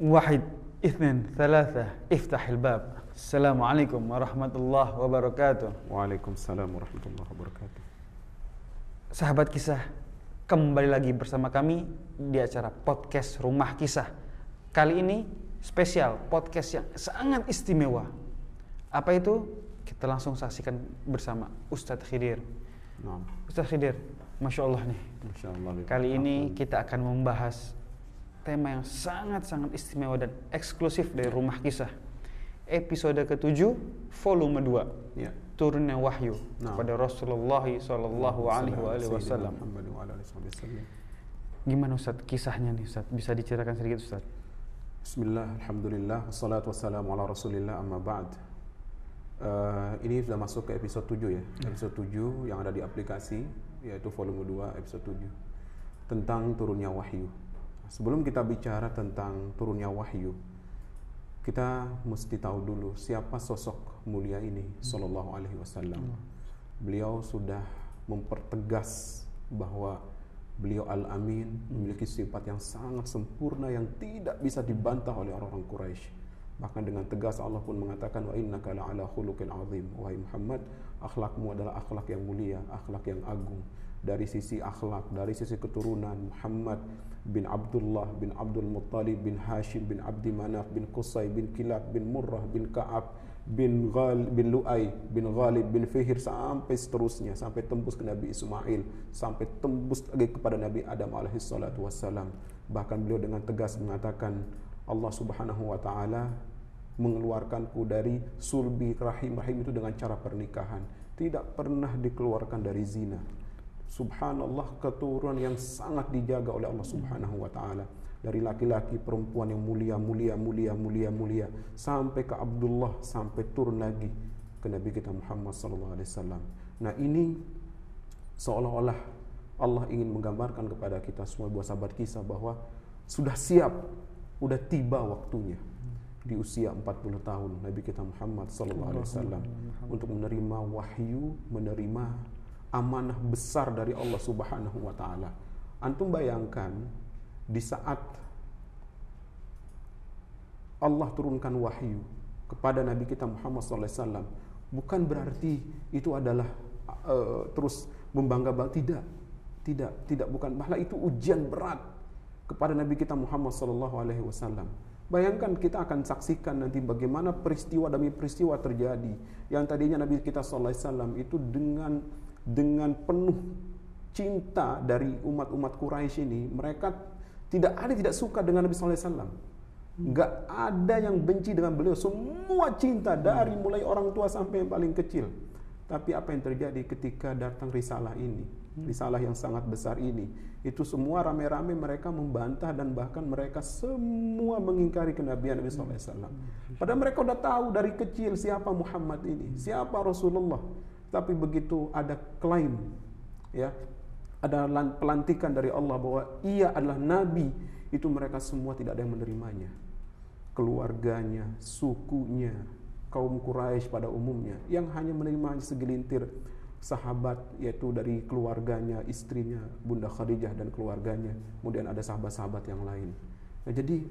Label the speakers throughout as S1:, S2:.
S1: واحد اثنين ثلاثة افتح الباب السلام عليكم ورحمة الله وبركاته
S2: Waalaikumsalam warahmatullahi wabarakatuh.
S1: Sahabat kisah, kembali lagi bersama kami di acara podcast Rumah Kisah. Kali ini spesial podcast yang sangat istimewa. Apa itu? Kita langsung saksikan bersama Ustadz Khidir.
S2: Nah,
S1: Ustadz Khidir, Masya Allah nih.
S2: Masya Allah. Bib.
S1: Kali ini kita akan membahas tema yang sangat-sangat istimewa dan eksklusif dari Rumah Kisah. Episode ke-7, volume 2.
S2: Ya.
S1: Turunnya wahyu
S2: Nah.
S1: kepada Rasulullah Sallallahu Alaihi wa alihi
S2: Sayyidina
S1: Wasallam. Gimana Ustadz kisahnya nih Ustadz? Bisa diceritakan sedikit Ustadz?
S2: Bismillah, Alhamdulillah, wassalatu wassalamu ala rasulillah amma ba'd Eh, Ini sudah masuk ke episode 7 ya Episode 7 yang ada di aplikasi Yaitu volume 2 episode 7 Tentang turunnya wahyu Sebelum kita bicara tentang turunnya wahyu Kita mesti tahu dulu siapa sosok mulia ini Sallallahu alaihi wasallam. Beliau sudah mempertegas bahwa beliau Al-Amin memiliki sifat yang sangat sempurna yang tidak bisa dibantah oleh orang-orang Quraisy. Bahkan dengan tegas Allah pun mengatakan wa innaka la'ala khuluqin azim. Wahai Muhammad, akhlakmu adalah akhlak yang mulia, akhlak yang agung. Dari sisi akhlak, dari sisi keturunan Muhammad bin Abdullah bin Abdul Muttalib bin Hashim bin Abdi Manaf bin Qusay bin Kilab bin Murrah bin Ka'ab bin Ghal bin Lu'ay bin Ghalib bin Fihir sampai seterusnya sampai tembus ke Nabi Ismail sampai tembus lagi kepada Nabi Adam alaihi salatu wassalam bahkan beliau dengan tegas mengatakan Allah Subhanahu wa taala mengeluarkanku dari sulbi rahim rahim itu dengan cara pernikahan. Tidak pernah dikeluarkan dari zina. Subhanallah keturunan yang sangat dijaga oleh Allah Subhanahu wa taala. Dari laki-laki perempuan yang mulia mulia mulia mulia mulia sampai ke Abdullah sampai turun lagi ke Nabi kita Muhammad sallallahu alaihi wasallam. Nah, ini seolah-olah Allah ingin menggambarkan kepada kita semua buah sahabat kisah bahwa sudah siap, sudah tiba waktunya. Di usia 40 tahun Nabi kita Muhammad sallallahu alaihi wasallam. Untuk menerima wahyu, menerima amanah besar dari Allah Subhanahu wa taala. Antum bayangkan di saat Allah turunkan wahyu kepada Nabi kita Muhammad SAW bukan berarti itu adalah uh, terus membangga tidak. Tidak. Tidak bukan. Malah itu ujian berat kepada Nabi kita Muhammad SAW Bayangkan kita akan saksikan nanti bagaimana peristiwa demi peristiwa terjadi yang tadinya Nabi kita SAW itu dengan dengan penuh cinta dari umat-umat Quraisy ini mereka tidak ada tidak suka dengan Nabi SAW. Nggak ada yang benci dengan beliau. Semua cinta dari mulai orang tua sampai yang paling kecil. Tapi apa yang terjadi ketika datang risalah ini? Risalah yang sangat besar ini. Itu semua rame-rame mereka membantah dan bahkan mereka semua mengingkari kenabian Nabi SAW. Padahal mereka udah tahu dari kecil siapa Muhammad ini. Siapa Rasulullah. Tapi begitu ada klaim ya ada pelantikan dari Allah bahwa ia adalah nabi, itu mereka semua tidak ada yang menerimanya. Keluarganya, sukunya, kaum Quraisy pada umumnya yang hanya menerima segelintir sahabat yaitu dari keluarganya, istrinya, Bunda Khadijah dan keluarganya. Kemudian ada sahabat-sahabat yang lain. Nah, jadi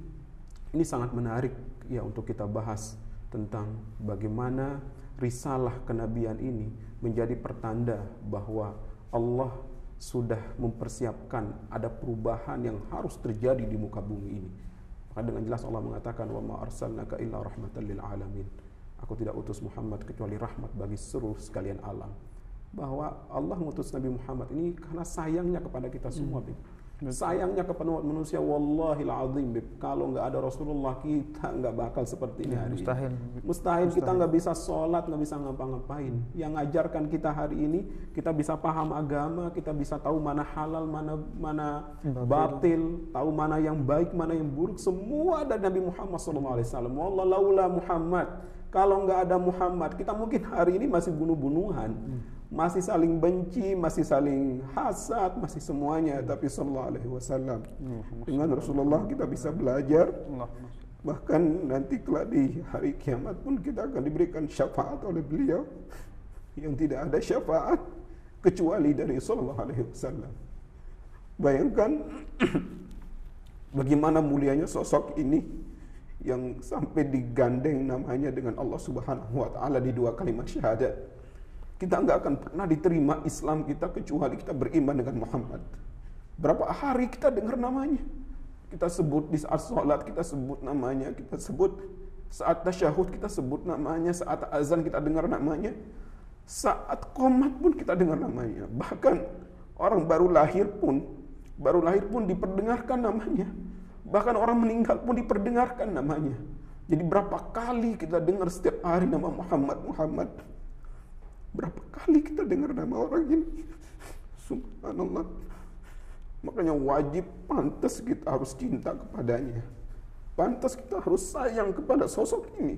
S2: ini sangat menarik ya untuk kita bahas tentang bagaimana risalah kenabian ini menjadi pertanda bahwa Allah sudah mempersiapkan ada perubahan yang harus terjadi di muka bumi ini. Maka dengan jelas Allah mengatakan wa ma arsalnaka illa rahmatan lil alamin. Aku tidak utus Muhammad kecuali rahmat bagi seluruh sekalian alam. Bahwa Allah mengutus Nabi Muhammad ini karena sayangnya kepada kita semua, hmm. Sayangnya kepada manusia wallahil azim Bib. Kalau nggak ada Rasulullah kita nggak bakal seperti ini hari
S1: Mustahil.
S2: ini. Mustahil, Mustahil kita nggak bisa sholat, nggak bisa ngapa-ngapain. Yang ngajarkan kita hari ini, kita bisa paham agama, kita bisa tahu mana halal, mana mana batil, batil tahu mana yang baik, mana yang buruk. Semua ada Nabi Muhammad SAW. Wallah laula Muhammad. Kalau nggak ada Muhammad, kita mungkin hari ini masih bunuh-bunuhan, masih saling benci, masih saling hasad, masih semuanya. Tapi Sallallahu Alaihi Wasallam dengan Rasulullah kita bisa belajar. Bahkan nanti kelak di hari kiamat pun kita akan diberikan syafaat oleh beliau yang tidak ada syafaat kecuali dari Sallallahu Alaihi Wasallam. Bayangkan bagaimana mulianya sosok ini yang sampai digandeng namanya dengan Allah Subhanahu wa taala di dua kalimat syahadat. Kita nggak akan pernah diterima Islam kita kecuali kita beriman dengan Muhammad. Berapa hari kita dengar namanya? Kita sebut di saat sholat, kita sebut namanya, kita sebut saat tasyahud, kita sebut namanya, saat azan kita dengar namanya, saat komat pun kita dengar namanya. Bahkan orang baru lahir pun, baru lahir pun diperdengarkan namanya. Bahkan orang meninggal pun diperdengarkan namanya. Jadi berapa kali kita dengar setiap hari nama Muhammad, Muhammad. Berapa kali kita dengar nama orang ini? Subhanallah. Makanya wajib pantas kita harus cinta kepadanya. Pantas kita harus sayang kepada sosok ini.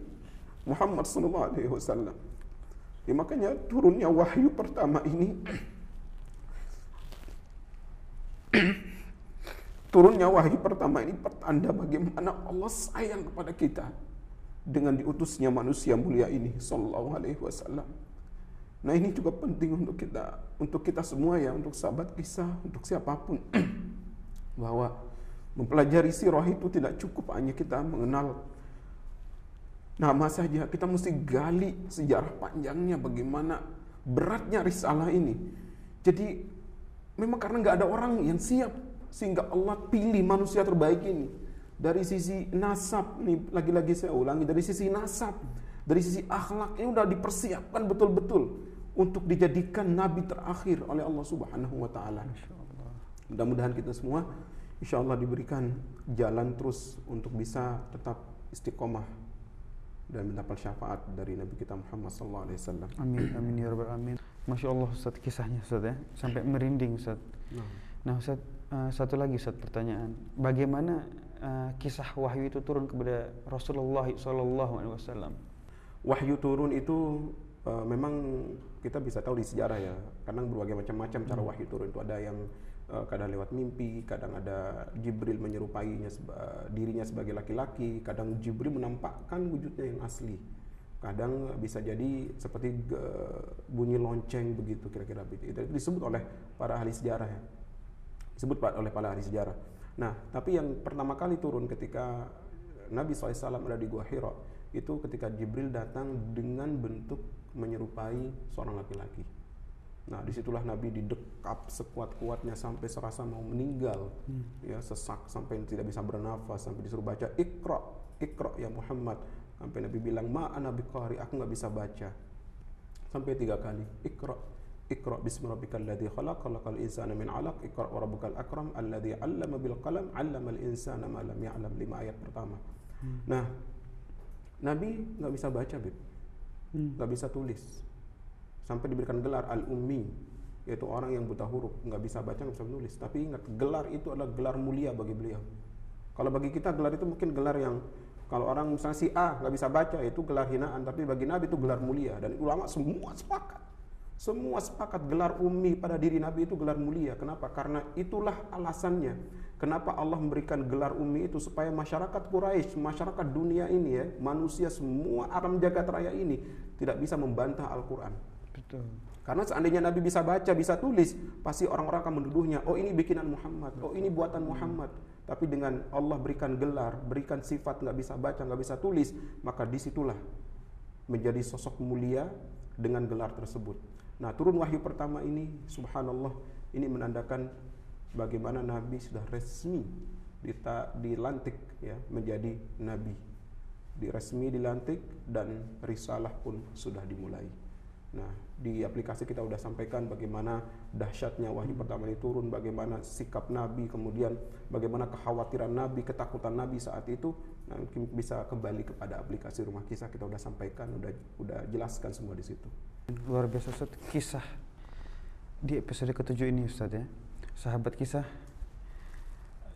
S2: Muhammad sallallahu alaihi wasallam. Ya, makanya turunnya wahyu pertama ini turunnya wahyu pertama ini pertanda bagaimana Allah sayang kepada kita dengan diutusnya manusia mulia ini sallallahu alaihi wasallam. Nah ini juga penting untuk kita, untuk kita semua ya, untuk sahabat kisah, untuk siapa pun, bahwa mempelajari sirah itu tidak cukup hanya kita mengenal nama saja, kita mesti gali sejarah panjangnya bagaimana beratnya risalah ini. Jadi memang karena nggak ada orang yang siap sehingga Allah pilih manusia terbaik ini dari sisi nasab nih lagi-lagi saya ulangi dari sisi nasab dari sisi akhlak ini udah dipersiapkan betul-betul untuk dijadikan nabi terakhir oleh Allah Subhanahu wa taala. Mudah-mudahan kita semua insya Allah diberikan jalan terus untuk bisa tetap istiqomah dan mendapat syafaat dari Nabi kita Muhammad sallallahu alaihi wasallam.
S1: Amin amin ya rabbal alamin. Masya Allah Ustaz kisahnya Ustaz ya sampai merinding Ustaz. Nah, nah Ustaz uh, satu lagi Ustaz pertanyaan. Bagaimana uh, kisah wahyu itu turun kepada Rasulullah sallallahu alaihi wasallam?
S2: Wahyu turun itu uh, memang kita bisa tahu di sejarah ya kadang berbagai macam-macam cara hmm. wahyu turun itu ada yang uh, kadang lewat mimpi kadang ada Jibril menyerupainya seba, dirinya sebagai laki-laki kadang Jibril menampakkan wujudnya yang asli kadang bisa jadi seperti uh, bunyi lonceng begitu kira-kira begitu itu disebut oleh para ahli sejarah ya disebut oleh para ahli sejarah nah tapi yang pertama kali turun ketika Nabi SAW ada di Gua Hira itu ketika Jibril datang dengan bentuk menyerupai seorang laki-laki. Nah, di situlah Nabi didekap sekuat-kuatnya sampai serasa mau meninggal, hmm. ya sesak sampai tidak bisa bernafas, sampai disuruh baca ikra, ikra ya Muhammad. Sampai Nabi bilang ma ana biqari, aku nggak bisa baca. Sampai tiga kali ikra, ikra bismi rabbikal ladzi khalaq khalaqal insana min 'alaq. Ikra wa rabbukal akram alladzi 'allama bil qalam 'allamal insana ma lam ya'lam. Lima ayat pertama. Hmm. Nah, Nabi nggak bisa baca, Bib. Hmm. nggak bisa tulis. Sampai diberikan gelar al ummi yaitu orang yang buta huruf. Nggak bisa baca nggak bisa menulis. Tapi ingat gelar itu adalah gelar mulia bagi beliau. Kalau bagi kita gelar itu mungkin gelar yang kalau orang misalnya si A nggak bisa baca itu gelar hinaan. Tapi bagi Nabi itu gelar mulia. Dan ulama semua sepakat semua sepakat gelar ummi pada diri Nabi itu gelar mulia kenapa karena itulah alasannya Kenapa Allah memberikan gelar ummi itu supaya masyarakat Quraisy, masyarakat dunia ini ya, manusia semua alam jagat raya ini tidak bisa membantah Al-Qur'an. Betul. Karena seandainya Nabi bisa baca, bisa tulis, pasti orang-orang akan menuduhnya, oh ini bikinan Muhammad, oh ini buatan Muhammad. Tapi dengan Allah berikan gelar, berikan sifat nggak bisa baca, nggak bisa tulis, maka di situlah menjadi sosok mulia dengan gelar tersebut. Nah turun wahyu pertama ini, subhanallah, ini menandakan bagaimana Nabi sudah resmi dilantik ya menjadi Nabi diresmi dilantik dan risalah pun sudah dimulai. Nah, di aplikasi kita sudah sampaikan bagaimana dahsyatnya wahyu pertama ini turun, bagaimana sikap Nabi, kemudian bagaimana kekhawatiran Nabi, ketakutan Nabi saat itu. Nah, mungkin bisa kembali kepada aplikasi Rumah Kisah kita sudah sampaikan, sudah sudah jelaskan semua di situ.
S1: Luar biasa Ustaz, kisah di episode ketujuh ini Ustaz ya sahabat kisah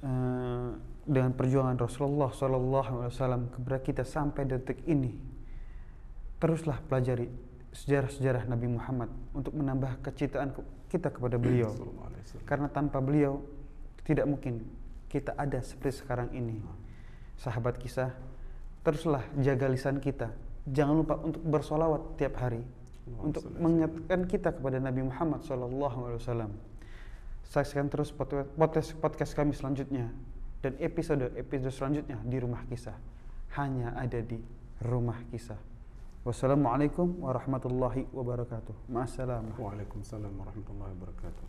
S1: uh, dengan perjuangan Rasulullah SAW kepada kita sampai detik ini teruslah pelajari sejarah-sejarah Nabi Muhammad untuk menambah kecintaan kita kepada beliau. Karena tanpa beliau tidak mungkin kita ada seperti sekarang ini. Sahabat kisah teruslah jaga lisan kita. Jangan lupa untuk bersolawat tiap hari untuk mengingatkan kita kepada Nabi Muhammad SAW Saksikan terus podcast, podcast kami selanjutnya dan episode-episode selanjutnya di Rumah Kisah. hanya ada di rumah kisah. والسلام عليكم ورحمة الله
S2: وبركاته. مع السلامة. وعليكم السلام ورحمة الله وبركاته.